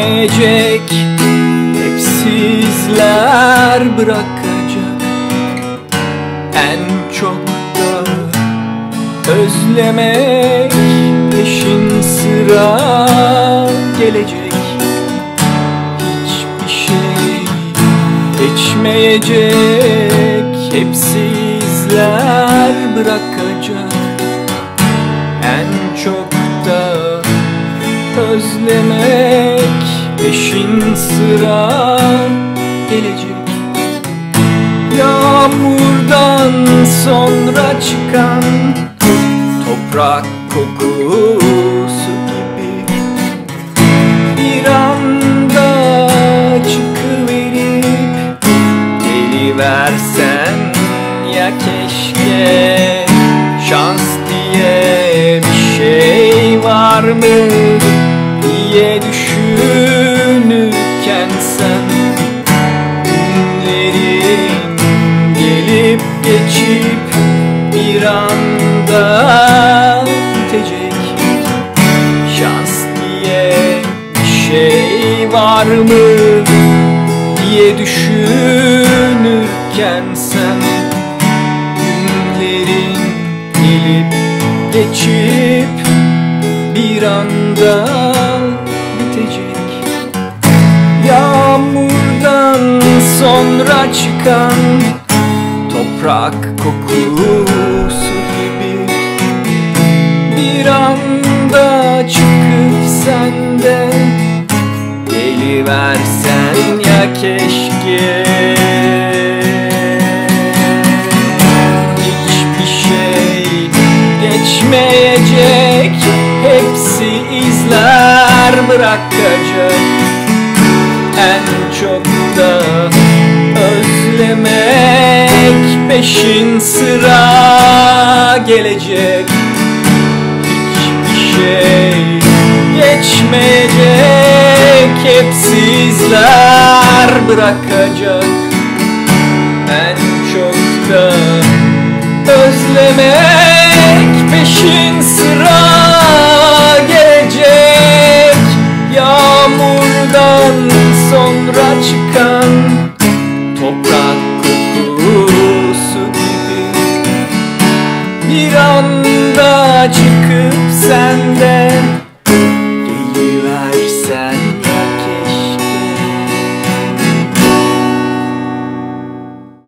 geçmeyecek Hep sizler bırakacak. En çok da özlemek Peşin sıra gelecek. Hiçbir şey geçmeyecek Hep sizler bırakacak. En çok özlemek Peşin sıra. Gelecek. Yağmurdan sonra çıkan Toprak kokusu gibi. Bir anda çıkıverip Geliversen ya keşke Şans diye bir şey var mı diye düşünürken sen Günlerin gelip geçip bir anda bitecek. Şans diye bir şey var mı diye düşünürken sen Günlerin gelip geçip bir anda Yağmurdan sonra çıkan toprak kokusu gibi. Bir anda çıkıp sende geliversen ya keşke. Hiçbir şey geçmeyecek Hepsi izler bırakacak çok da özlemek Peşin sıra gelecek. Hiçbir şey geçmeyecek Hepsi izler bırakacak. En çok da özlemek anda çıkıp senden